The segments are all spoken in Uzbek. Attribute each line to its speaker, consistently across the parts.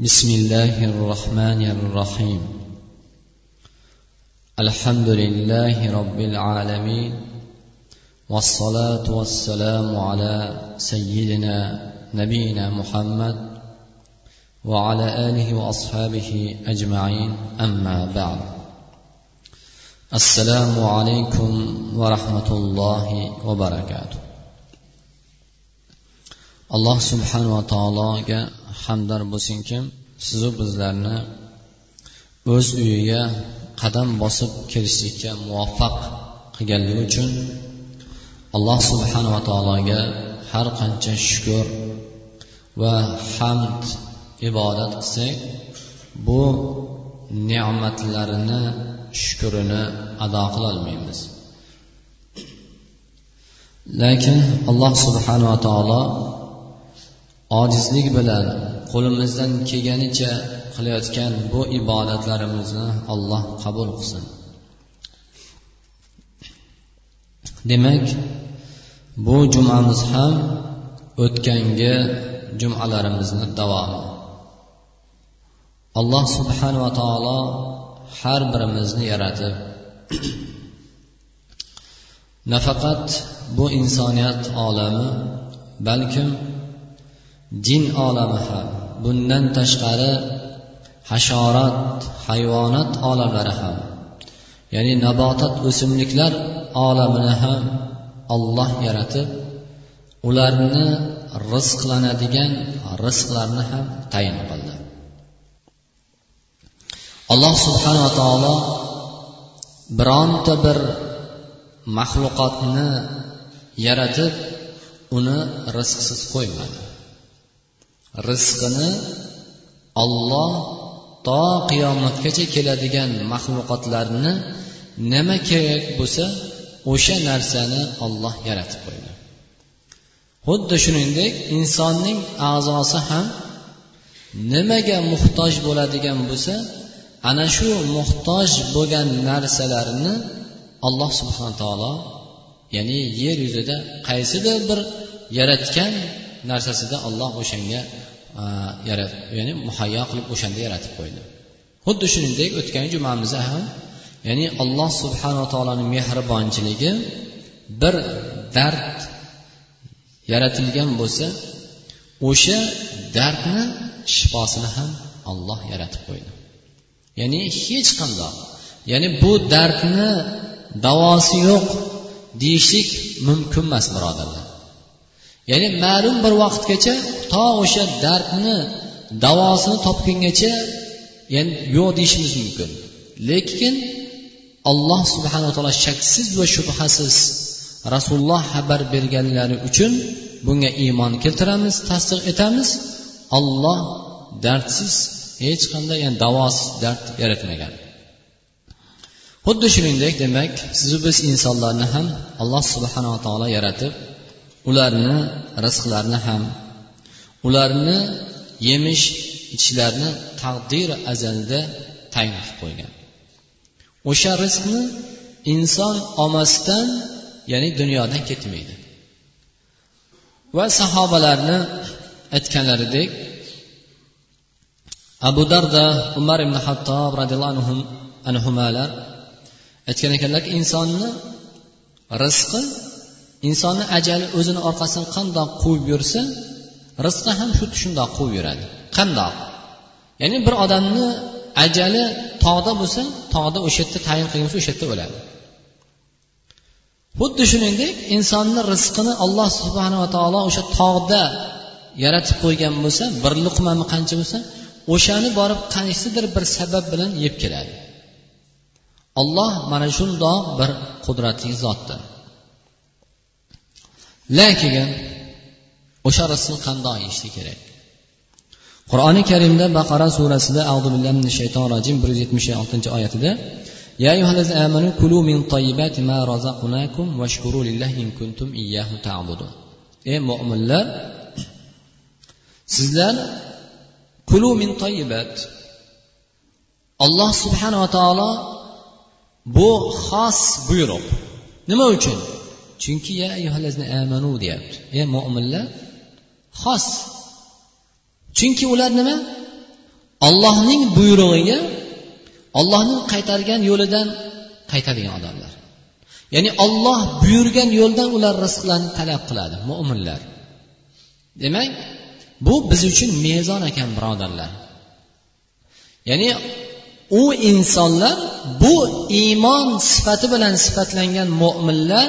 Speaker 1: بسم الله الرحمن الرحيم. الحمد لله رب العالمين والصلاة والسلام على سيدنا نبينا محمد وعلى آله وأصحابه أجمعين أما بعد. السلام عليكم ورحمة الله وبركاته. alloh subhanava taologa hamdar bo'lsinkim sizu bizlarni o'z uyiga qadam bosib kirishlikka muvaffaq qilganligi uchun alloh subhanava taologa har qancha shukur va hamd ibodat qilsak bu ne'matlarini shukrini ado qilolmaymiz lekin alloh subhanava taolo ojizlik bilan qo'limizdan kelganicha qilayotgan bu ibodatlarimizni alloh qabul qilsin. Demak bu jumamiz ham o'tgangi jumalarimizni davomi. Alloh subhanava taolo har birimizni yaratib nafaqat bu insoniyat olami balkim jin olami ham bundan tashqari hasharot hayvonot olamlari ham. Ya'ni nabotat o'simliklar olamini ham olloh yaratib ularni rizqlanadigan rizqlarni ham tayin qildi. Alloh subhanava taolo bironta bir maxluqotni yaratib uni rizqsiz qo'ymadi. Rizqini olloh to qiyomatgacha keladigan maxluqotlarni nima kerak bo'lsa o'sha narsani olloh yaratib qo'ydi. Xuddi shuningdek insonning a'zosi ham nimaga muhtoj bo'ladigan bo'lsa ana shu muhtoj bo'lgan narsalarni alloh subhana taolo ya'ni yer yuzida qaysidir bir yaratgan narsasida olloh o'shanga ya'ni muhayyo qilib o'shanda yaratib qo'ydi. Xuddi shuningdek o'tgan jumamizda ham ya'ni alloh subhanava taoloni mehribonchiligi bir dard yaratilgan bo'lsa o'sha dardni shifosini ham olloh yaratib qo'ydi. Ya'ni hech qandoq ya'ni bu dardni davosi yo'q deyishlik mumkin emas birodarlar. Ya'ni ma'lum bir vaqtgacha to o'sha dardni davosini topgungacha ya'ni yo'q deyishimiz mumkin. Lekin alloh subhanaa taolo shaksiz va shubhasiz rasululloh xabar berganlari uchun bunga iymon keltiramiz tasdiq etamiz. Olloh dardsiz hech qanday yani davosiz dard yaratmagan. Xuddi shuningdek demak sizu biz insonlarni ham alloh subhanava taolo yaratib ularni rizqlarini ham ularni yemish ichishlarini taqdir azalda tayin qilib qo'ygan. O'sha rizqni inson olmasdan ya'ni dunyodan ketmaydi. Va sahobalarni aytganlaridek abu darda umar ibn hattob roziyallohu anhular aytgan ekanlarki insonni rizqi insonni ajali o'zini orqasidan qandoq quvib yursa rizqi ham shu shundoq quvib yuradi. Qandoq? Ya'ni bir odamni ajali tog'da bo'lsa tog'da o'sha yerda tayin qilgan bo'lsa o'sha yerda o'ladi. Xuddi shuningdek insonni rizqini alloh subhanava taolo o'sha tog'da yaratib qo'ygan bo'lsa bir luqmami qancha bo'lsa o'shani borib qaysidir bir sabab bilan yeb keladi. Olloh mana shundoq bir qudratli zotdir. lekin o'sha rizqni qandoq yeyishli kerak qur'oni karimda baqara surasida audu billahi minash shaytonir rojim bir yuz yetmish oltinchi oyatida يا أيها الذين آمنوا كلوا من طيبات ما رزقناكم واشكروا لله إن كنتم إياه تعبدون ey mo'minlar sizlar kulu min toyibat alloh subhanava taolo bu xos buyruq nima uchun Chunki ya amanu deyapti. Ey mo'minlar xos. Chunki ular nima? Ollohning buyrug'iga ollohning qaytargan yo'lidan qaytadigan odamlar. Ya'ni olloh buyurgan yo'ldan ular rizqlarni talab qiladi mo'minlar demak bu biz uchun mezon ekan birodarlar. Ya'ni u insonlar bu iymon sifati bilan sifatlangan mo'minlar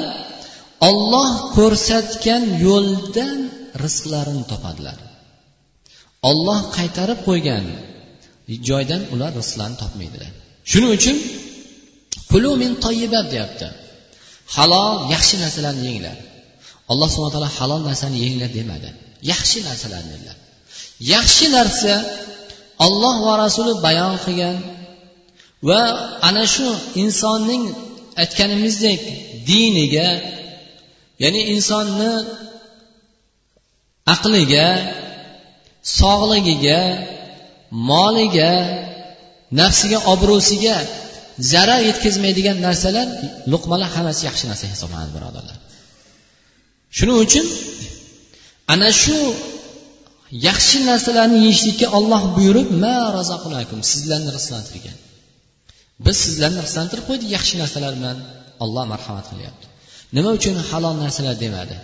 Speaker 1: olloh ko'rsatgan yo'ldan rizqlarini topadilar. Olloh qaytarib qo'ygan joydan ular rizqlarni topmaydilar. Shuning uchun kulu min toyibat deyapti. Halol yaxshi narsalarni yenglar. Alloh subhana taolo halol narsani yenglar demadi. Yaxshi narsalarni dedilar yaxshi narsa olloh va rasuli bayon qilgan va ana shu insonning aytganimizdek diniga ya'ni insonni aqliga sog'ligiga moliga nafsiga obro'siga zarar yetkazmaydigan narsalar luqmalar hammasi yaxshi narsa hisoblanadi birodarlar. Shuning uchun ana shu yaxshi narsalarni yeyishlikka olloh buyurib ma razaqlakum sizlarni rizqlantirgan biz sizlarni rizqlantirib qo'ydik yaxshi narsalar bilan. Olloh marhamat qilyapti. Nima uchun halol narsalar demadi?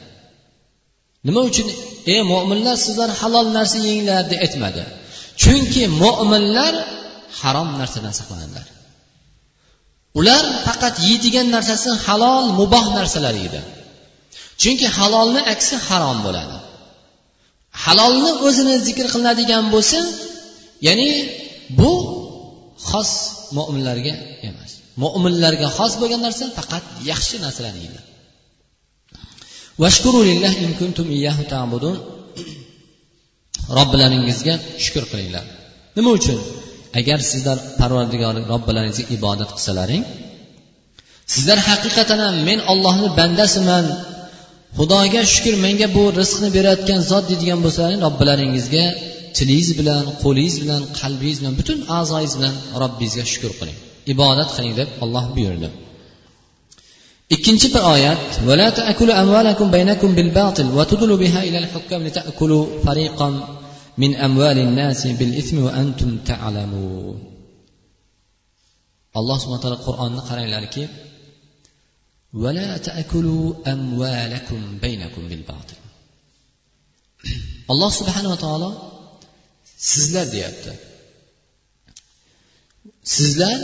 Speaker 1: Nima uchun ey mo'minlar sizlar halol narsa yenglar deb aytmadi. Chunki mo'minlar harom narsadan saqlanadilar. Ular faqat yeydigan narsasi halol muboh narsalar yeydi. Chunki halolni aksi harom bo'ladi. Halolni o'zini zikr qilinadigan bo'lsa ya'ni bu xos mo'minlarga emas. Mo'minlarga xos bo'lgan narsa faqat yaxshi narsalarni yeydi. Robbilaringizga shukur qilinglar. Nima uchun? Agar sizlar parvardigor robbilaringizga ibodat qilsalaring sizlar haqiqatan ham men ollohni bandasiman. Xudoga shukur menga bu rizqni berayotgan zot deydigan bo'lsalaring robbilaringizga tilingiz bilan qo'lingiz bilan qalbingiz bilan butun a'zoyingiz bilan robbingizga shukur qiling. Ibodat qiling deb olloh buyurdi. Ikkinchi bir oyat ولا تأكلوا أموالكم بينكم بالباطل وتدلوا بها إلى الحكام لتأكلوا فريقا من أموال الناس بالإثم وأنتم تعلمون. alloh subhana taolo qur'onni qaranglarki ولا تأكلوا أموالكم بينكم بالباطل. alloh subhanava taolo sizlar deyapti sizlar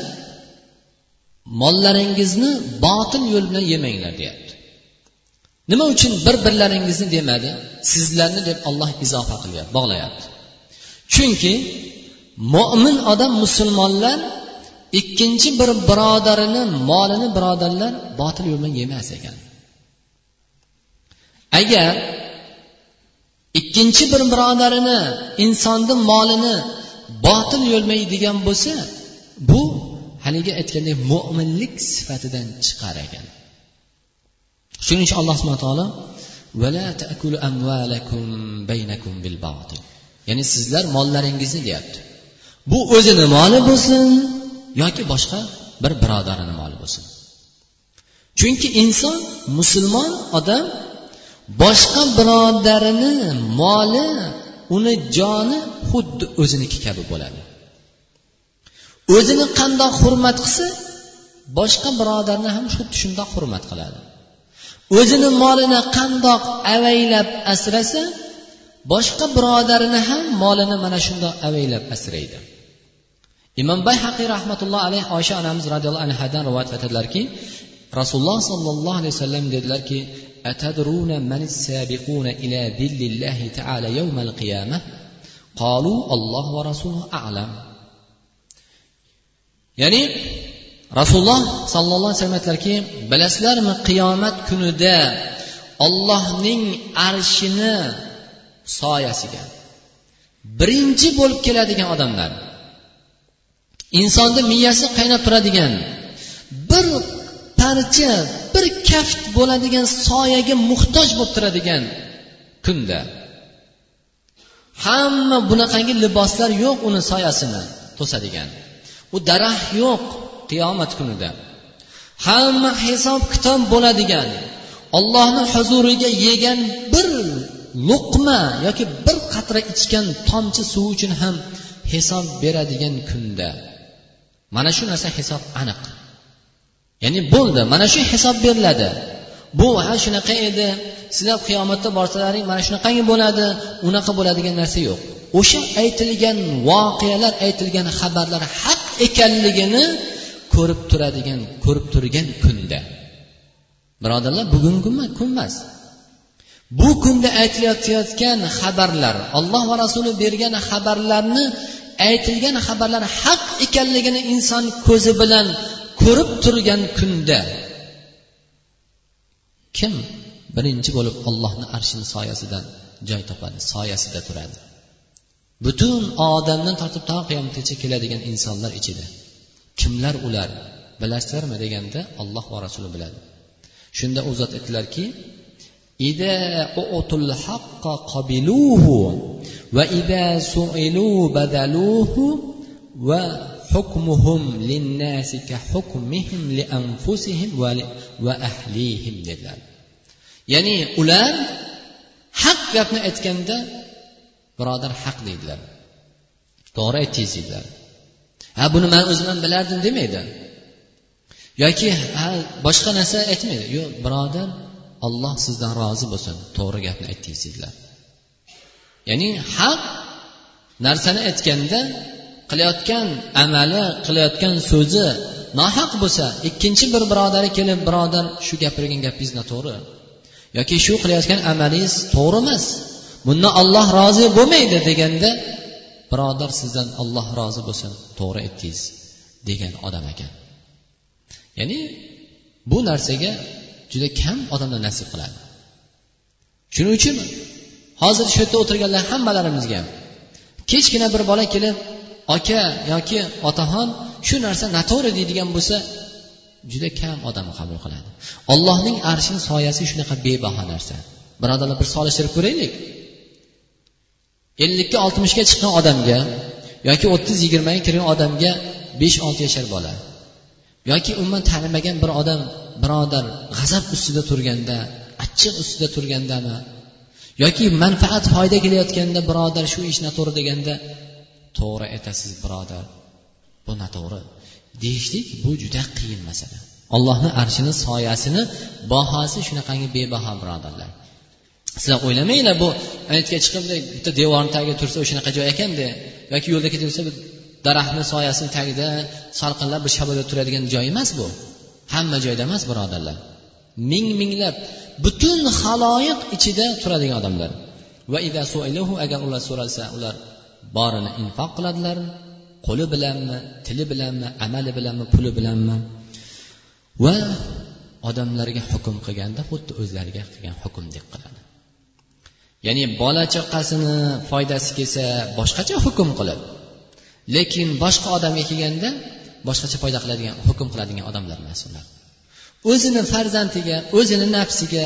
Speaker 1: mollaringizni botil yo'l bilan yemanglar deyapti. Nima uchun bir birlaringizni demadi? Sizlarni deb olloh izofa qilyapti bog'layapti. Chunki mo'min odam musulmonlar ikkinchi bir birodarini molini birodarlar botil yo'l bilan yemas ekan. Agar ikkinchi bir birodarini insonni molini botil yo'l bilan yeydigan bo'lsa haligi aytgandek mo'minlik sifatidan chiqar ekan shuning uchun alloh subhana taolo ya'ni sizlar mollaringizni deyapti. Bu o'zini moli bo'lsin yoki boshqa bir birodarini moli bo'lsin. Chunki inson musulmon odam boshqa birodarini moli uni joni xuddi o'ziniki kabi bo'ladi. o'zini qandoq hurmat qilsa boshqa birodarni ham xuddi shundoq hurmat qiladi o'zini molini qandoq avaylab asrasa boshqa birodarini ham molini mana shundoq avaylab asraydi imom bayhaqiy rahmatulloh alayhi oysha onamiz roziyallohu anhadan rivoyat etadilarki rasululloh sollallohu alayhi vasallam dedilarki أتدرون من السابقون إلى ذل الله تعالى يوم القيامة قالوا الله ورسوله أعلم ya'ni rasululloh sollallohu alayhi vasallam aytdilarki bilasizlarmi qiyomat kunida ollohning arshini soyasiga birinchi bo'lib keladigan odamlar insonni miyasi qaynab turadigan bir parcha bir kaft bo'ladigan soyaga muhtoj bo'lib turadigan kunda hamma bunaqangi liboslar yo'q uni soyasini to'sadigan. U daraxt yo'q qiyomat kunida. Hamma hisob kitob bo'ladigan ollohni huzuriga yegan bir luqma yoki bir qatra ichgan tomchi suv uchun ham hisob beradigan kunda. Mana shu narsa hisob aniq. Ya'ni bo'ldi mana shu hisob beriladi. Bu ha shunaqa edi. Sizlar qiyomatda borsalaring mana shunaqangi bo'ladi unaqa bo'ladigan narsa yo'q. O'sha aytilgan voqealar aytilgan xabarlar haq ekanligini ko'rib turadigan ko'rib turgan kunda. Birodarlar bugungi kun emas bu kunda aytilayotgan xabarlar alloh va rasuli bergan xabarlarni aytilgan xabarlar haq ekanligini inson ko'zi bilan ko'rib turgan kunda. Kim birinchi bo'lib ollohni arshini soyasidan joy topadi soyasida turadi? butun odamdan tortib to qiyomatgacha keladigan insonlar ichida kimlar ular bilasizlarmi deganda olloh va rasuli biladi shunda u zot aytdilarki وإذا سئلوا بذلوه وحكمهم للناس كحكمهم لأنفسهم وأهليهم dedilar ya'ni ular haq gapni aytganda birodar haq deydilar. To'g'ri aytdingiz deydilar. Ha buni man o'zim ham bilardim demaydi. Yoki ha boshqa narsa aytmaydi. Yo'q birodar olloh sizdan rozi bo'lsin. To'g'ri gapni aytdingiz deydilar. Ya'ni haq narsani aytganda qilayotgan amali qilayotgan so'zi nohaq bo'lsa ikkinchi bir birodari kelib birodar shu gapirgan gapingiz noto'g'ri yoki shu qilayotgan amalingiz to'g'ri emas. Bundan olloh rozi bo'lmaydi deganda birodar sizdan olloh rozi bo'lsin to'g'ri aytdingiz degan odam ekan. Ya'ni bu narsaga juda kam odamlar nasib qiladi. Shuning uchun hozir shu yerda o'tirganlar hammalarimizga ham kechgina bir bola kelib aka yoki otaxon shu narsa noto'g'ri deydigan bo'lsa juda kam odam qabul qiladi. Ollohning arshini soyasi shunaqa bebaho narsa. Birodarlar bir solishtirib ko'raylik. Ellikka oltmishga chiqqan odamga yoki o'ttiz yigirmaga kirgan odamga besh olti yashar bola. Yoki umuman tanimagan bir odam birodar g'azab ustida turganda achchiq ustida turgandami? Yoki manfaat foyda kelayotganda birodar shu ish noto'g'ri deganda to'g'ri aytasiz birodar bu noto'g'ri. Deyishlik bu juda qiyin masala. Allohni arshini soyasini bahosi shunaqangi bebaho birodarlar. Sizlar o'ylamanglar bu aytga chiqib bitta devorni tagida tursa o'shanaqa joy ekanda yoki yo'lda ketaversa bir daraxtni soyasini tagida salqinlab bir shabada turadigan joy emas bu. Hamma joyda emas birodarlar. Ming minglab butun haloyiq ichida turadigan odamlar. Va agar ular so'ralsa ular borini infoq qiladilar. Qo'li bilanmi tili bilanmi amali bilanmi puli bilanmi? Va odamlarga hukm qilganda xuddi o'zlariga qilgan hukmdek qiladi. Ya'ni bola chaqasini foydasi kelsa boshqacha hukm qilib lekin boshqa odamga kelganda boshqacha foyda qiladigan hukm qiladigan odamlar emas ular. O'zini farzandiga o'zini nafsiga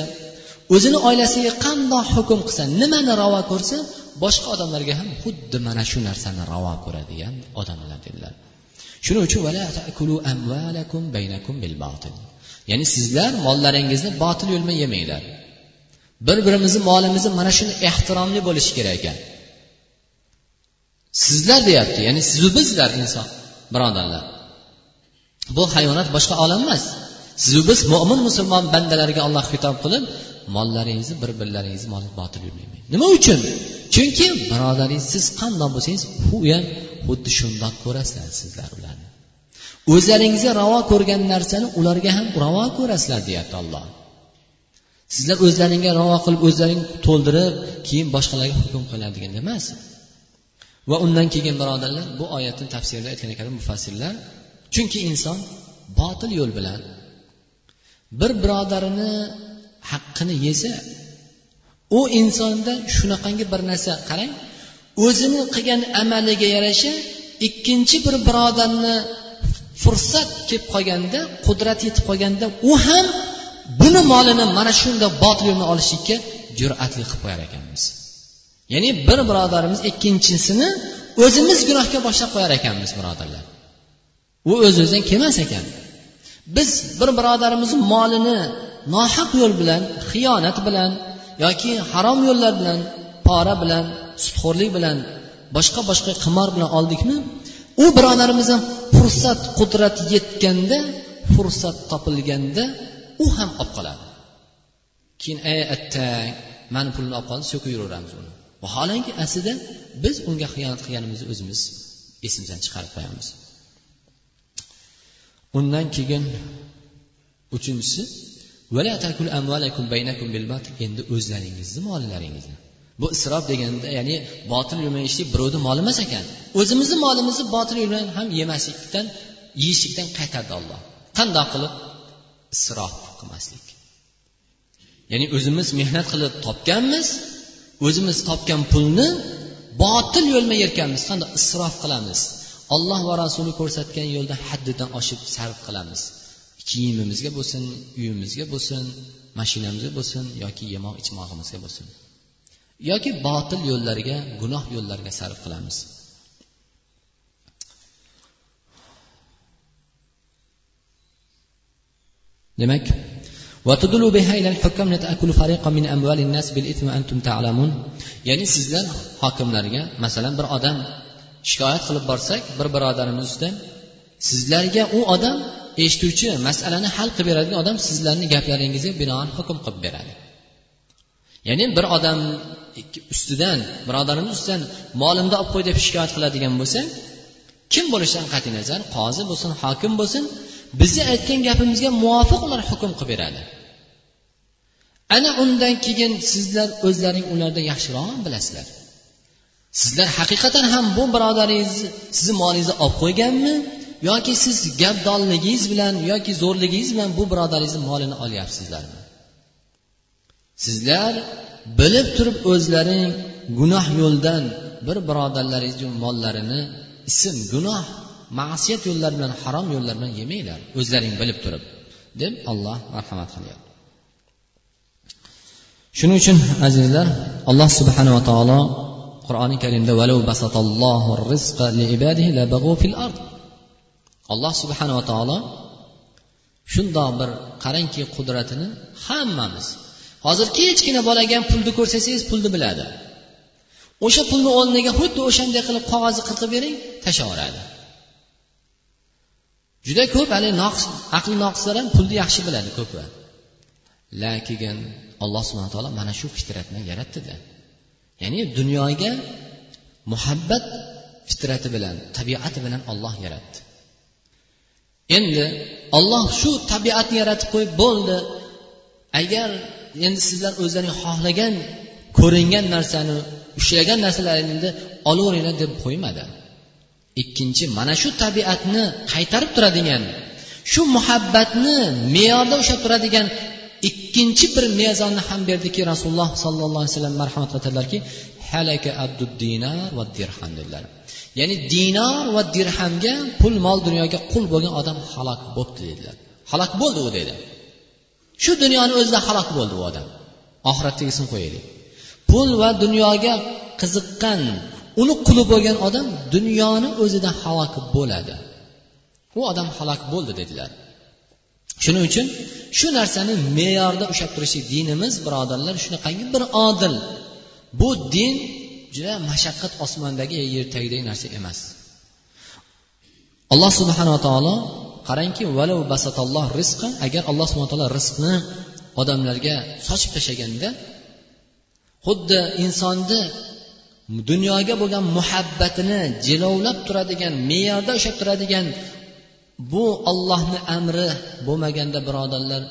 Speaker 1: o'zini oilasiga qandoq hukm qilsa nimani ravo ko'rsa boshqa odamlarga ham xuddi mana shu narsani ravo ko'radigan odamlar dedilar. Shuning uchun ya'ni sizlar mollaringizni botil yo'l bilan yemanglar. Bir birimizni molimizni mana shuni ehtiromli bo'lishi kerak ekan. Sizlar deyapti ya'ni sizu bizlar inson birodarlar. Bu hayvonot boshqa olam emas. Sizu biz mo'min musulmon bandalarga olloh xitob qilib mollaringizni bir birlaringizni moli botil yurmang nima uchun? Chunki birodaringiz siz qandoq bo'lsangiz u ham xuddi shundoq ko'rasizlar sizlar ularni. O'zlaringizga ravo ko'rgan narsani ularga ham ravo ko'rasizlar deyapti olloh sizlar o'zlaringga ravo qilib o'zlaring to'ldirib keyin boshqalarga hukm qiladigan emas. Va undan keyin birodarlar bu oyatni tafsirida aytgan ekan mufassirlar chunki inson botil yo'l bilan bir birodarini haqqini yesa u insonda shunaqangi bir narsa qarang o'zini qilgan amaliga yarasha ikkinchi bir birodarni fursat kelib qolganda qudrat yetib qolganda u ham buni molini mana shunday botil yo'lni olishlikka jur'atli qilib qo'yar ekanmiz. Ya'ni bir birodarimiz ikkinchisini o'zimiz gunohga boshlab qo'yar ekanmiz birodarlar. U o'z o'zidan kelmas ekan. Biz bir birodarimizni molini nohaq yo'l bilan xiyonat bilan yoki harom yo'llar bilan pora bilan sudxo'rlik bilan boshqa boshqa qimor bilan oldikmi u birodarimiz ham fursat qudrati yetganda fursat topilganda u ham olib qoladi. Keyin ey attang mani pulimni olib qoldi so'kib yuraveramiz uni. Vaholanki aslida biz unga xiyonat qilganimizni o'zimiz esimizdan chiqarib qo'yamiz. Undan keyin uchinchisi endi o'zlaringizni mollaringizni. Bu isrof deganda ya'ni botil yo'l bilan ishlik birovni moli emas ekan. O'zimizni molimizni botil yo'l bilan ham yemaslikdan yeyishlikdan qaytardi olloh qandoq qilib? Isrof qilmaslik. Ya'ni o'zimiz mehnat qilib topganmiz o'zimiz topgan pulni botil yo'lma yerkanmiz qanday isrof qilamiz. Olloh va rasuli ko'rsatgan yo'lda haddidan oshib sarf qilamiz. Kiyimimizga bo'lsin uyimizga bo'lsin mashinamizga bo'lsin yoki yemoq ichmog'imizga bo'lsin. Yoki botil yo'llarga gunoh yo'llarga sarf qilamiz. Demak ya'ni sizlar hokimlarga masalan bir odam shikoyat qilib borsak bir birodarimiz ustidan sizlarga u odam eshituvchi masalani hal qilib beradigan odam sizlarni gaplaringizga binoan hukm qilib beradi. Ya'ni bir odam ustidan birodarimiz ustidan molimni olib qo'y deb shikoyat qiladigan bo'lsa kim bo'lishidan qat'iy nazar? Qozi bo'lsin hokim bo'lsin. Bizni aytgan gapimizga muvofiq ular hukm qilib beradi. Ana undan keyin sizlar o'zlaring ulardan yaxshiroq bilasizlar. Sizlar haqiqatan ham bu birodaringizni sizni molingizni olib qo'yganmi? Yoki siz gapdonligingiz bilan yoki zo'rligingiz bilan bu birodaringizni molini olyapsizlarmi sizlar bilib turib o'zlaring gunoh yo'ldan bir birodarlaringizni mollarini ism gunoh ma'siyat yo'llar bilan harom yo'llar bilan yemanglar. O'zlaring bilib turib deb olloh marhamat qilyapti shuning uchun azizlar alloh subhanava taolo qur'oni karimda alloh subhanava taolo shundoq bir qarangki qudratini hammamiz hozir kichkina bolaga ham pulni ko'rsasangiz pulni biladi. O'sha pulni o'rniga xuddi o'shanday qilib qog'ozni qirqib bering tashlaveradi juda ko'p haligi noqs aqli noqislar ham pulni yaxshi biladi ko'pi lekin alloh subhana taolo mana shu fitratni yaratdida ya'ni dunyoga muhabbat fitrati bilan tabiati bilan olloh yaratdi. Endi olloh shu tabiatni yaratib qo'yib bo'ldi. Agar endi sizlar o'zlaring xohlagan ko'ringan narsani ushlagan narsalaringni olaveringlar deb qo'ymadi. Ikkinchi mana shu tabiatni qaytarib turadigan shu muhabbatni me'yorda ushlab turadigan ikkinchi bir mezonni ham berdiki rasululloh sollallohu alayhi vasallam marhamat qiladilarki halaka abdud dinar va dirham dedilar. Ya'ni dinor va dirhamga pul mol dunyoga qul bo'lgan odam halok bo'libdi dedilar. Halok bo'ldi u dedi. Shu dunyoni o'zida halok bo'ldi u odam. Oxiratdagisini qo'yaylik. Pul va dunyoga qiziqqan uni quli bo'lgan odam dunyoni o'zida halok bo'ladi. U odam halok bo'ldi dedilar. Shuning uchun shu narsani me'yorda ushlab turishlik dinimiz birodarlar shunaqangi bir odil. Bu din juda mashaqqat osmondagi yer tagidagi narsa emas. Alloh subhanava taolo qarangki agar alloh subhana taolo rizqni odamlarga sochib tashlaganda xuddi insonni dunyoga bo'lgan muhabbatini jilovlab turadigan me'yorda ushlab turadigan bu ollohni amri bo'lmaganda birodarlar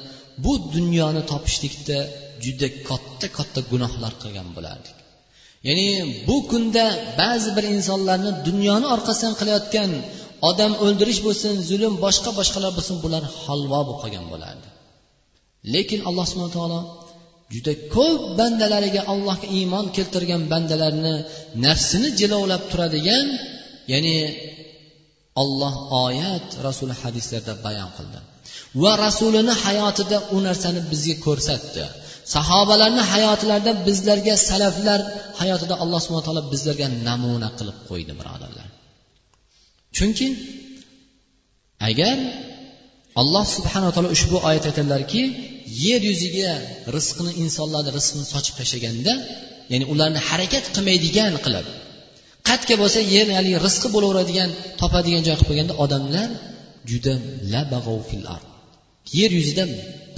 Speaker 1: bu dunyoni topishlikda juda katta katta gunohlar qilgan bo'lardik. Ya'ni bu kunda ba'zi bir insonlarni dunyoni orqasidan qilayotgan odam o'ldirish bo'lsin zulm boshqa boshqalar bo'lsin bular halvo bo'lib qolgan bo'lardi. Lekin alloh subhana taolo juda ko'p bandalariga allohga iymon keltirgan bandalarni nafsini jilovlab turadigan ya'ni olloh oyat rasuli hadislarda bayon qildi. Va rasulini hayotida u narsani bizga ko'rsatdi. Sahobalarni hayotlarida bizlarga salaflar hayotida alloh subhana taolo bizlarga namuna qilib qo'ydi birodarlar. Chunki agar alloh subhanaa taolo ushbu oyat aytadilarki yer yuziga rizqni insonlarni rizqini sochib tashlaganda ya'ni ularni harakat qilmaydigan qilib qayerga bo'lsa yer haligi rizqi bo'laveradigan topadigan joy qilib qo'yganda odamlar juda yer yuzida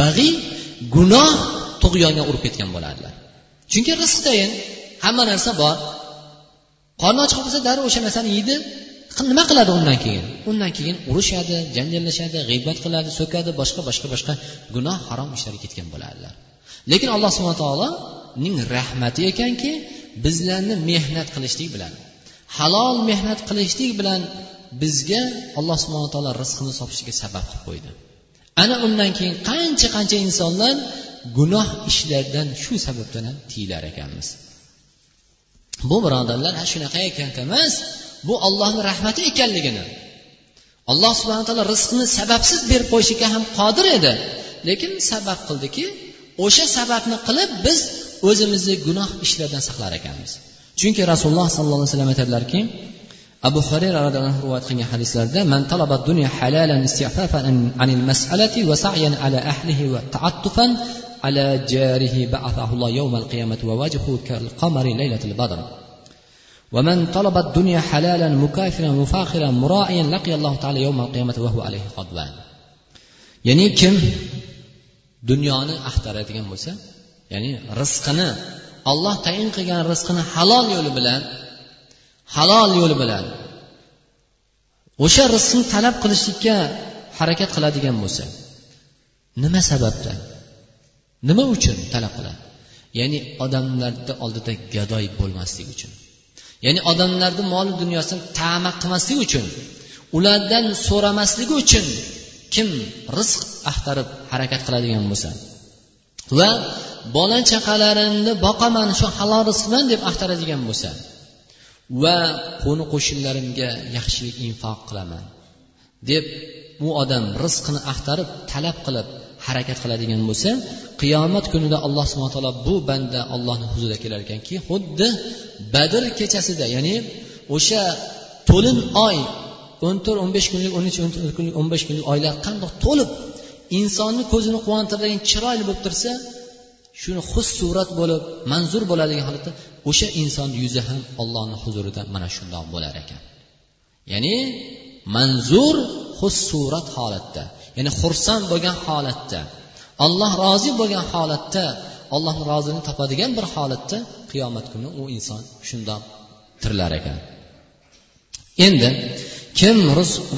Speaker 1: bag'iy gunoh tug'yonga urib ketgan bo'ladilar chunki rizqdayin hamma narsa bor. Qorni och bo'lsa darrov o'sha narsani yeydi nima qiladi undan keyin? Undan keyin urushadi janjallashadi g'iybat qiladi so'kadi boshqa boshqa boshqa gunoh harom ishlarga ketgan bo'ladilar lekin alloh subhana taoloning rahmati ekanki bizlarni mehnat qilishlik bilan halol mehnat qilishlik bilan bizga alloh subhana taolo rizqini sopishiga sabab qilib qo'ydi. Ana undan keyin qancha qancha insonlar gunoh ishlardan shu sababdan ham tiyilar ekanmiz. Bu birodarlar shunaqa ekan emas bu ollohni rahmati ekanligini. Alloh subhana taolo rizqni sababsiz berib qo'yishga ham qodir edi. Lekin sabab qildiki o'sha sababni qilib biz o'zimizni gunoh ishlardan saqlar ekanmiz. Chunki rasululloh sollallohu alayhi vasallam aytadilarki abu hurayra roziyallohu anhu rivoyat qilgan hadislarda man talaba dunya halalan isti'fafan anil mas'alati va sa'yan ala ahlihi va ta'attufan ala jarihi ba'athahu Allah yawm al-qiyamati wa wajhuhu kal qamari laylatil badr. ومن طلب الدنيا حلالا مكافرا مفاخرا مراعيا لقي الله تعالى يوم القيامة وهو عليه غضبان ya'ni kim dunyoni axtaradigan bo'lsa ya'ni rizqini olloh tayin qilgan rizqini halol yo'li bilan halol yo'li bilan o'sha rizqni talab qilishlikka harakat qiladigan bo'lsa nima sababdan nima uchun talab qiladi ya'ni odamlarni oldida gadoy bo'lmaslik uchun Ya'ni odamlarni moli dunyosini tama qilmaslik uchun ulardan so'ramasligi uchun kim rizq axtarib harakat qiladigan bo'lsa va bola chaqalarimni boqaman shu halol rizq bilan deb axtaradigan bo'lsa va qo'ni qo'shnilarimga yaxshilik infoq qilaman deb u odam rizqini axtarib talab qilib harakat qiladigan bo'lsa qiyomat kunida alloh subhana taolo bu banda ollohni huzuriga kelar ekanki xuddi badr kechasida ya'ni o'sha to'lin oy o'n to'rt o'n besh kunlik o'n uch o'n to'rt kunlik o'n besh kunlik oylar qandoq to'lib insonni ko'zini quvontiradigan chiroyli bo'lib tursa shuni xus surat bo'lib manzur bo'ladigan holatda o'sha insonni yuzi ham ollohni huzurida mana shundoq bo'lar ekan. Ya'ni manzur xus surat holatda. Ya'ni xursand bo'lgan holatda olloh rozi bo'lgan holatda ollohni roziligini topadigan bir holatda qiyomat kuni u inson shundoq tirilar ekan. Endi kim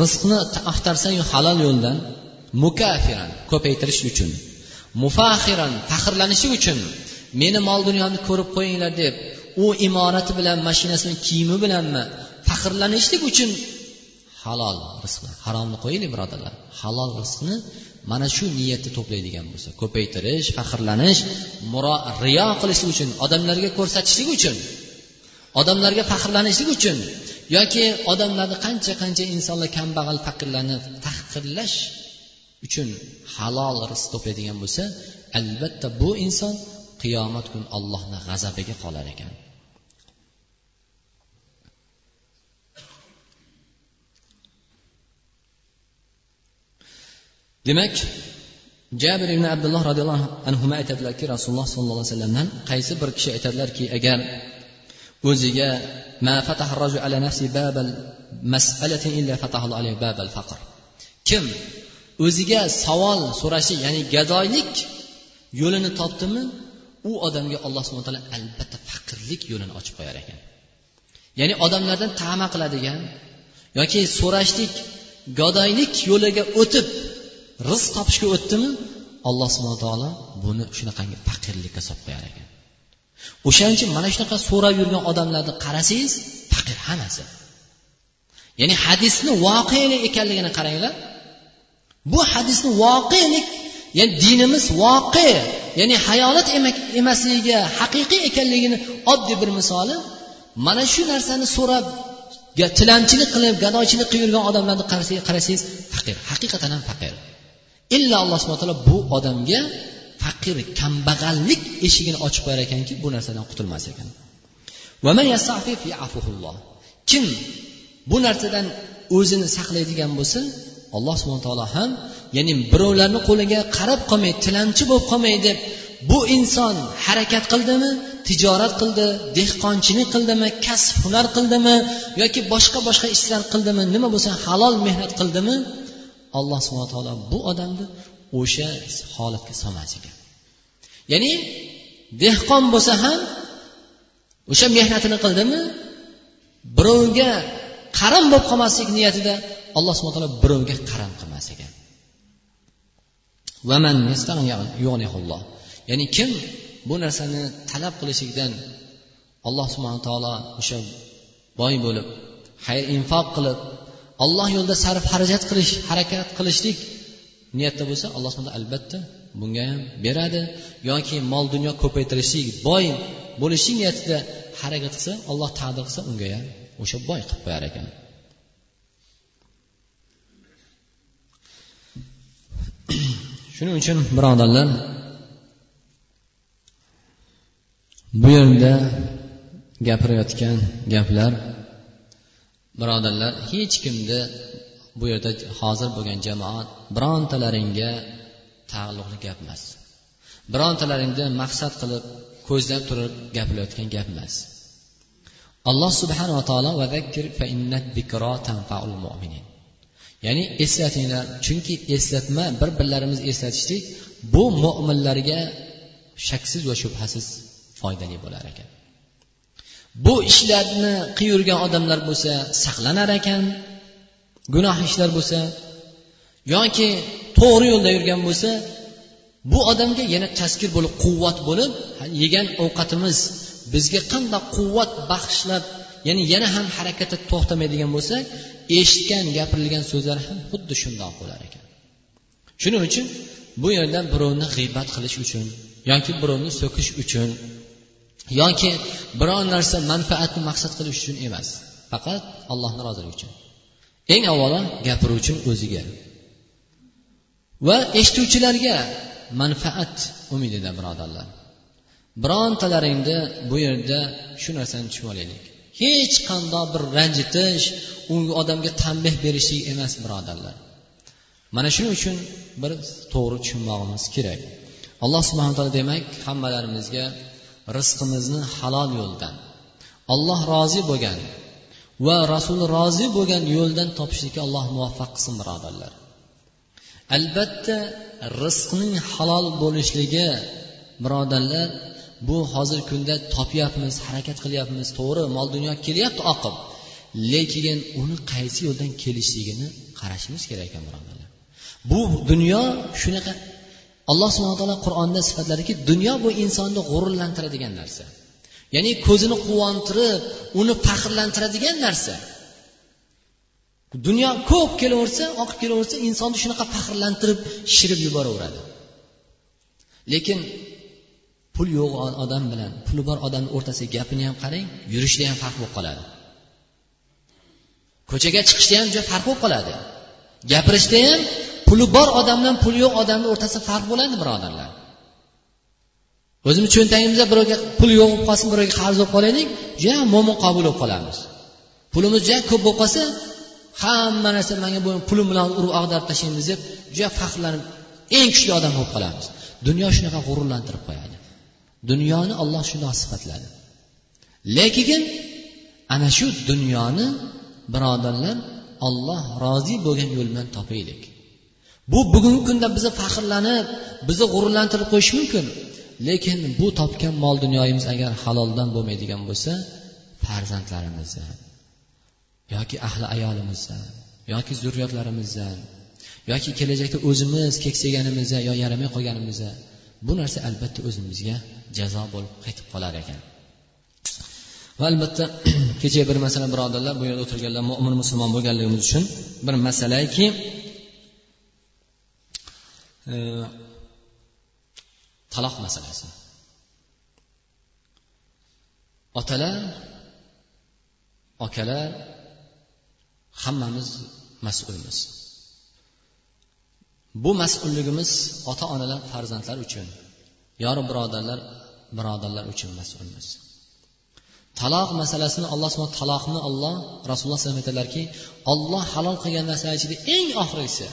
Speaker 1: rizqni axtarsayu halol yo'ldan mukafiran ko'paytirish uchun mufaxiran faxrlanishi uchun meni mol dunyomni ko'rib qo'yinglar deb u imorati bilan mashinasini kiyimi bilanmi faxrlanishlik uchun halol rizqni haromni qo'yaylik birodarlar. Halol rizqni mana shu niyatda to'playdigan bo'lsa ko'paytirish faxrlanish muro riyo qilishlik uchun odamlarga ko'rsatishlik uchun odamlarga faxrlanishlik uchun yoki odamlarni qancha qancha insonlar kambag'al faqirlarni tahqirlash uchun halol rizq to'playdigan bo'lsa albatta bu inson qiyomat kuni allohni g'azabiga qolar ekan. Demak jabir ibn abdulloh roziyallohu anhu aytadilarki rasululloh sollallohu alayhi vasallamdan qaysi bir kishi aytadilarki agar o'ziga kim o'ziga savol so'rashi ya'ni gadoylik yo'lini topdimi u odamga alloh subhana taolo albatta faqirlik yo'lini ochib qo'yar ekan. Ya'ni odamlardan tama qiladigan yoki so'rashlik gadoylik yo'liga o'tib rizq topishga o'tdimi? Alloh subhana taolo buni shunaqangi faqirlikka solib qo'yar ekan. O'shaning uchun mana shunaqa so'rab yurgan odamlarni qarasangiz faqir hammasi. Ya'ni hadisni voqelik ekanligini qaranglar. Bu hadisni voqelik ya'ni dinimiz voqe ya'ni hayolat emasligiga haqiqiy ekanligini oddiy bir misoli. Mana shu narsani so'rab tilanchilik qilib gadochilik qilib yurgan odamlarni qarasangiz faqir haqiqatan ham faqir. Illa alloh subhana taolo bu odamga faqir kambag'allik eshigini ochib qo'yar ekanki bu narsadan qutulmas ekan. Kim bu narsadan o'zini saqlaydigan bo'lsa alloh subhana taolo ham ya'ni birovlarni qo'liga qarab qolmay tilanchi bo'lib qolmay deb bu inson harakat qildimi tijorat qildi dehqonchilik qildimi kasb hunar qildimi yoki boshqa boshqa ishlar qildimi nima bo'lsa halol mehnat qildimi alloh subhana taolo bu odamni o'sha holatga solmas ekan ya'ni dehqon bo'lsa ham o'sha mehnatini qildimi birovga qaram bo'lib qolmaslik niyatida alloh subhana taolo birovga qaram qilmas ekan ya'ni kim bu narsani talab qilishlikdan alloh subhana taolo o'sha boy bo'lib xayr infoq qilib olloh yo'lida sarf xarajat qilish harakat qilishlik niyatda bo'lsa alloh subhana albatta bunga ham beradi. Yoki mol dunyo ko'paytirishlik boy bo'lishlik niyatida harakat qilsa alloh taqdir qilsa unga ham o'sha boy qilib qo'yar ekan. Shuning uchun birodarlar bu yerda gapirayotgan gaplar birodarlar hech kimni bu yerda hozir bo'lgan jamoat birontalaringga taalluqli gap emas. Birontalaringni maqsad qilib ko'zlab turib gapirayotgan gap emas. Alloh subhanava taolo ya'ni eslatinglar chunki eslatma bir birlarimizni eslatishlik bu mo'minlarga shaksiz va shubhasiz foydali bo'lar ekan. Bu ishlarni qilib yurgan odamlar bo'lsa saqlanar ekan. Gunoh ishlar bo'lsa yoki to'g'ri yo'lda yurgan bo'lsa bu odamga yana taskir bo'lib quvvat bo'lib yegan ovqatimiz bizga qanday quvvat bag'ishlab ya'ni yana ham harakatda to'xtamaydigan bo'lsa eshitgan gapirilgan so'zlar ham xuddi shundoq bo'lar ekan. Shuning uchun bu yerda birovni g'iybat qilish uchun yoki birovni so'kish uchun yoki biron narsa manfaatni maqsad qilish uchun emas. Faqat allohni roziligi uchun. Eng avvalo gapiruvchini o'ziga. Va eshituvchilarga manfaat umidida birodarlar. Birontalaringni bu yerda shu narsani tushunib olaylik. Hech qandoq bir ranjitish u odamga tanbeh berishlik emas birodarlar. Mana shuning uchun bir to'g'ri tushunmog'imiz kerak. Alloh subhana taolo demak hammalarimizga rizqimizni halol yo'ldan olloh rozi bo'lgan va rasuli rozi bo'lgan yo'ldan topishlikka alloh muvaffaq qilsin birodarlar. Albatta rizqning halol bo'lishligi birodarlar bu hozirgi kunda topyapmiz harakat qilyapmiz to'g'ri mol dunyo kelyapti oqib lekin uni qaysi yo'ldan kelishligini qarashimiz kerak ekan birodarlar. Bu dunyo shunaqa alloh subhana taolo qur'onda sifatladiki dunyo bu insonni g'ururlantiradigan narsa. Ya'ni ko'zini quvontirib uni faxrlantiradigan narsa. Dunyo ko'p kelaversa oqib kelaversa insonni shunaqa faxrlantirib shirib yuboraveradi. Lekin pul yo'q odam bilan puli bor odamni o'rtasidagi gapini ham qarang yurishda ham farq bo'lib qoladi. Ko'chaga chiqishda ham juda farq bo'lib qoladi. Gapirishda ham puli bor odam bilan puli yo'q odamni o'rtasida farq bo'ladi birodarlar? O'zimiz cho'ntagimizda birovga pul yo'q bo'lib qolsin birovga qarz bo'lib qolaylik juda mo'min qobil bo'lib qolamiz. Pulimiz juda ko'p bo'lib qolsa hamma narsa manga bu pulim bilan urib ag'darib tashlaymiz deb juda faxrlanib eng kuchli odam bo'lib qolamiz. Dunyo shunaqa g'ururlantirib qo'yadi. Dunyoni olloh shundoq sifatladi. Lekin ana shu dunyoni birodarlar olloh rozi bo'lgan yo'l bilan topaylik. Bu bugungi kunda bizni faxrlanib bizni g'ururlantirib qo'yishi mumkin. Lekin bu topgan mol dunyoyimiz agar haloldan bo'lmaydigan bo'lsa farzandlarimizdan yoki ahli ayolimizdan yoki zurriyotlarimizdan yoki kelajakda o'zimiz keksayganimizda yo yaramay qolganimizda bu narsa albatta o'zimizga jazo bo'lib qaytib qolar ekan. Va albatta kecha bir masala birodarlar bu yerda o'tirganlar mo'min musulmon bo'lganligimiz uchun bir masalaki taloq masalasi otalar akalar hammamiz mas'ulmiz bu mas'ulligimiz ota onalar farzandlar uchun yori birodarlar birodarlar uchun mas'ulmiz taloq masalasini alloh subhan taloqni olloh rasululloh alayhi vasallam aytadilarki olloh halol qilgan narsalar ichida eng oxirgisi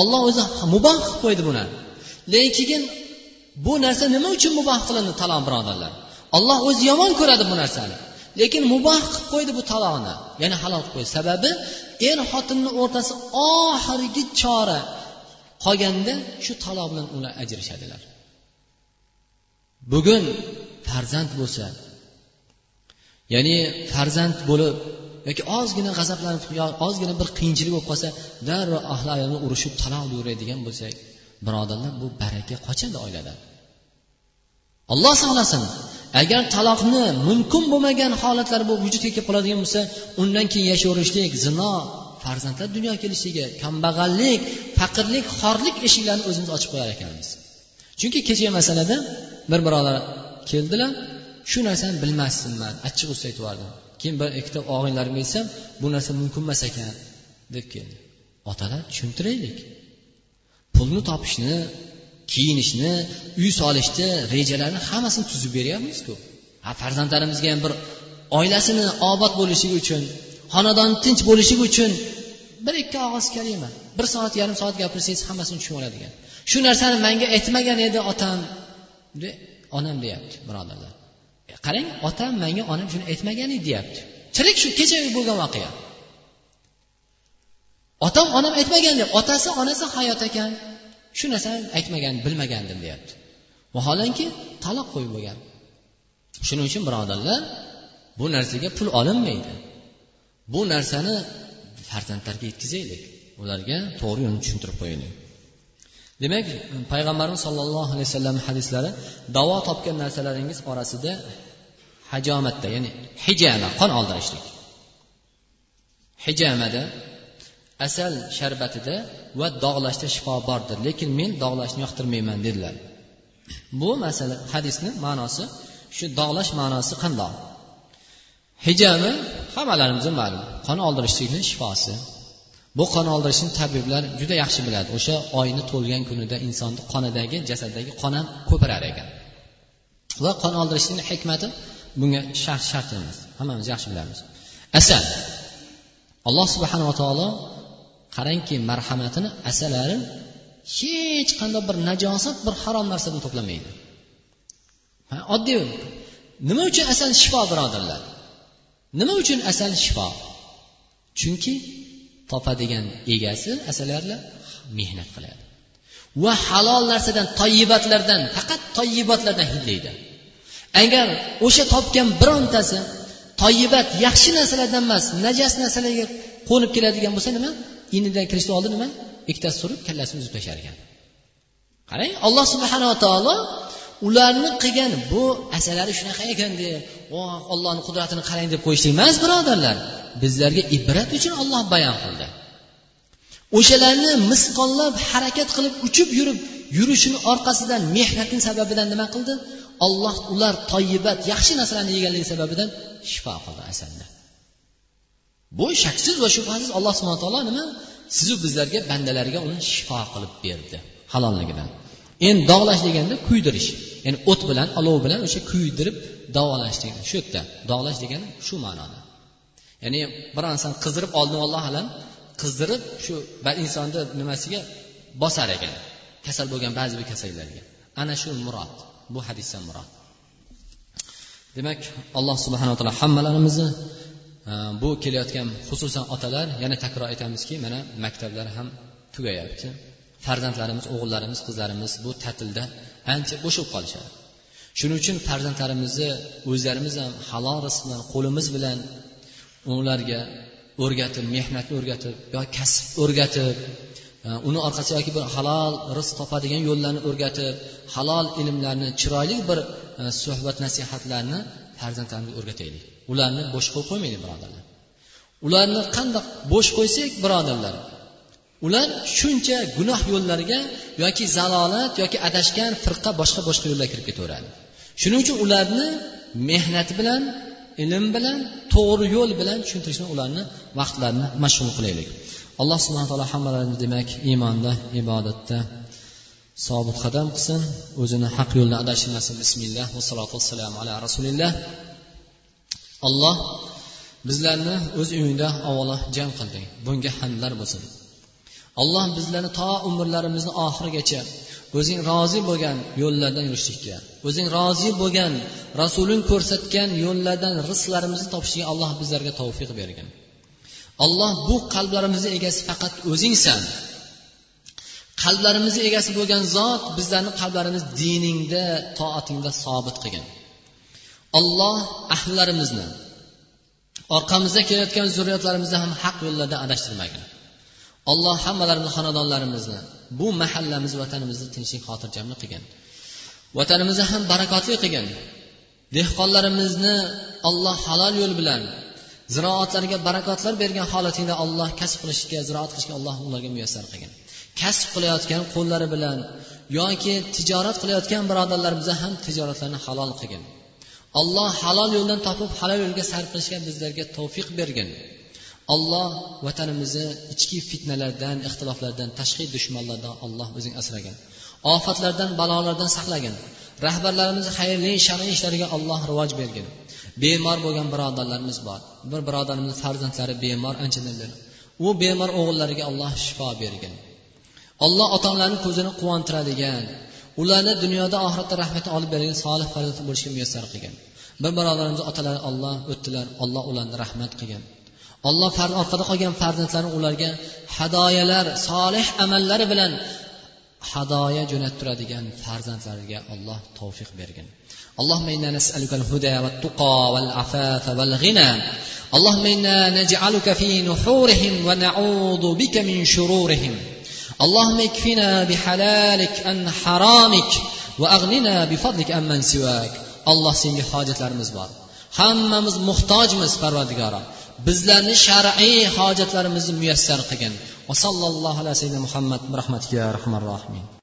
Speaker 1: olloh o'zi muboh qilib qo'ydi buni. Lekin bu narsa nima uchun muboh qilindi taloq birodarlar? Alloh o'zi yomon ko'radi bu narsani. Lekin muboh qilib qo'ydi bu taloqni ya'ni halol qilib qo'ydi. Sababi er xotinni o'rtasi oxirgi chora qolganda shu taloq bilan ular ajrashadilar. Bugun farzand bo'lsa ya'ni farzand bo'lib yoki ozgina g'azablanib yo ozgina bir qiyinchilik bo'lib qolsa darrov ahli ayolni urushib taloq buyuradigan bo'lsak birodarlar bu baraka qochadi oiladan olloh saqlasin agar taloqni mumkin bo'lmagan holatlar bu vujudga kelib qoladigan bo'lsa undan keyin yashaverishlik zino farzandlar dunyoga kelishligi kambag'allik faqirlik xorlik eshiklarini o'zimiz ochib qo'yar ekanmiz. Chunki kecha masalada bir birodar keldilar shu narsani bilmasdim man achchiq ustida aytyubordim keyin bir ikkita og'aynilarimga aytsam bu narsa mumkin emas ekan deb keldi. Otalar tushuntiraylik. Pulni topishni kiyinishni uy solishni rejalarni hammasini tuzib beryapmizku. Ha farzandlarimizga ham bir oilasini obod bo'lishligi uchun xonadon tinch bo'lishligi uchun bir ikki og'iz kalima bir soat yarim soat gapirsangiz hammasini tushunib oladigan. Shu narsani manga aytmagan edi otam onam deyapti birodarlar. Qarang otam manga onam shuni aytmagan edi deyapti. Tirik shu kecha bo'lgan voqea. Otam onam aytmagan deyapti otasi onasi hayot ekan. Shu narsani aytmagan bilmagandim deyapti. Vaholanki taloq qo'yib bo'lgan. Shuning uchun birodarlar bu narsaga pul olinmaydi. Bu narsani farzandlarga yetkazaylik. Ularga to'g'ri yo'lni tushuntirib qo'yaylik. Demak payg'ambarimiz sollallohu alayhi vasallam hadislari davo topgan narsalaringiz orasida hajomatda ya'ni hijama qon oldirishlik. Hijamada asal sharbatida va dog'lashda shifo bordir lekin men dog'lashni yoqtirmayman dedilar. Bu masala hadisni ma'nosi shu dog'lash ma'nosi qandoq? Hijami hammalarimizga ma'lum qon oldirishlikni shifosi. Bu qon oldirishni tabiblar juda yaxshi biladi. O'sha oyni to'lgan kunida insonni qonidagi jasaddagi qon ham ko'pirar ekan. Va qon oldirishning hikmati bunga shart shart emas. Hammamiz yaxshi bilamiz. Asal. Alloh subhanava taolo qarangki marhamatini asalari hech qanday bir najosat bir harom narsadan to'plamaydi. Oddiy nima uchun asal shifo birodarlar? Nima uchun asal shifo? Chunki topadigan egasi asalarilar mehnat qiladi. Va halol narsadan toyibatlardan faqat toyibatlardan hidlaydi. Agar o'sha topgan birontasi toyibat yaxshi narsalardan emas najas narsalarga qo'nib keladigan bo'lsa nima? Inidan kirishni oldin nima? Ikkitasi surib kallasini uzib tashlar ekan qarang alloh subhanava taolo ularni qilgan bu asalari shunaqa ekan deb ollohni qudratini qarang deb qo'yishlik emas birodarlar. Bizlarga ibrat uchun olloh bayon qildi. O'shalarni misqollab harakat qilib uchib yurib yurishini orqasidan mehnatning sababidan nima qildi? Olloh ular toyibat yaxshi narsalarni yeganligi sababidan shifo qildi asalni bu shaksiz va shubhasiz alloh subhana taolo nima? Sizu bizlarga bandalariga uni shifo qilib berdi halolligidan. Endi dog'lash deganda kuydirish ya'ni o't bilan olov bilan o'sha kuydirib davolash degan shu yerda davolash degani shu ma'noda. Ya'ni bir narsani qizdirib oldin alloh alam qizdirib shu insonni nimasiga bosar ekan. Kasal bo'lgan ba'zi bir kasallarga. Ana shu murod bu hadisdan murod. Demak alloh subhanaa taolo hammalarimizni e, bu kelayotgan xususan otalar yana takror aytamizki mana maktablar ham tugayapti. Farzandlarimiz o'g'illarimiz qizlarimiz bu ta'tilda ancha bo'shab qolishadi. Shuning uchun farzandlarimizni o'zlarimiz ham halol rizq bilan qo'limiz bilan ularga o'rgatib mehnatni o'rgatib yo kasb o'rgatib e, uni orqasida yoki bir halol rizq topadigan yo'llarni o'rgatib halol ilmlarni chiroyli bir e, suhbat nasihatlarni farzandlarimizga o'rgataylik. Ularni bo'sh qo'yib qo'ymaylik birodarlar. Ularni qandoq bo'sh qo'ysak birodarlar ular shuncha gunoh yo'llariga yoki zalolat yoki adashgan firqa boshqa boshqa yo'llarga kirib ketaveradi. Shuning uchun ularni mehnat bilan ilm bilan to'g'ri yo'l bilan tushuntirishni ularni vaqtlarini mashg'ul qilaylik. Alloh subhana taolo hammalarni demak iymonda ibodatda sobit qadam qilsin o'zini haq yo'lda adashmasin bismillah vassalotu vassalamu ala rasulilloh alloh bizlarni o'z uyingda avvalo jam qilding. Bunga hamdlar bo'lsin. Alloh bizlarni to umrlarimizni oxirigacha o'zing rozi bo'lgan yo'llardan yurishlikka o'zing rozi bo'lgan rasuling ko'rsatgan yo'llardan rizqlarimizni topishga alloh bizlarga tavfiq bergin. Alloh bu qalblarimizni egasi faqat o'zingsan. Qalblarimizni egasi bo'lgan zot bizlarni qalblarimiz diningda toatingda sobit qilgin. Olloh ahllarimizni orqamizda kelayotgan zurriyotlarimizni ham haq yo'llarda adashtirmagin. Alloh hammalarimizni xonadonlarimizni bu mahallamiz vatanimizni tinchlik xotirjamlik qilgin vatanimizni ham barakotli qilgin dehqonlarimizni olloh halol yo'l bilan ziroatlarga barakotlar bergan holatingda olloh kasb qilishga ziroat qilishga alloh ularga muyassar qilgin kasb qilayotgan qo'llari bilan yoki tijorat qilayotgan birodarlarimizni ham tijoratlarini halol qilgin alloh halol yo'ldan topib halol yo'lga sarf qilishga bizlarga tavfiq bergin alloh vatanimizni ichki fitnalardan ixtiloflardan tashqi dushmanlardan alloh o'zing asragin ofatlardan balolardan saqlagin. Rahbarlarimizni xayrli shar'iy ishlariga alloh rivoj bergin. Bemor bo'lgan birodarlarimiz bor. Bir birodarimizni farzandlari bemor anchadan beri u bemor o'g'illariga alloh shifo bergin. Alloh ota onalarni ko'zini quvontiradigan ularni dunyoda oxiratda rahmatni olib bergan solih farzand bo'lishga muyassar qilgin. Bir birodarimizni otalari olloh o'tdilar alloh ularni rahmat qilgin. olloh orqada qolgan farzandlarni ularga hadoyalar solih amallari bilan hadoya jo'nattiradigan farzandlariga alloh tavfiq bergin اللهم انا نسالك الهدى والتقى والعفاف والغنى اللهم انا نجعلك في نحورهم ونعوذ بك من شرورهم اللهم اكفنا بحلالك عن حرامك واغننا بفضلك عمن سواك الله senga hojatlarimiz bor hammamiz muhtojmiz parvardigoro bizlarni shar'iy hojatlarimizni muyassar qilgin. Va sallallohu alayhi muhammad rahmatiga rohman rohimin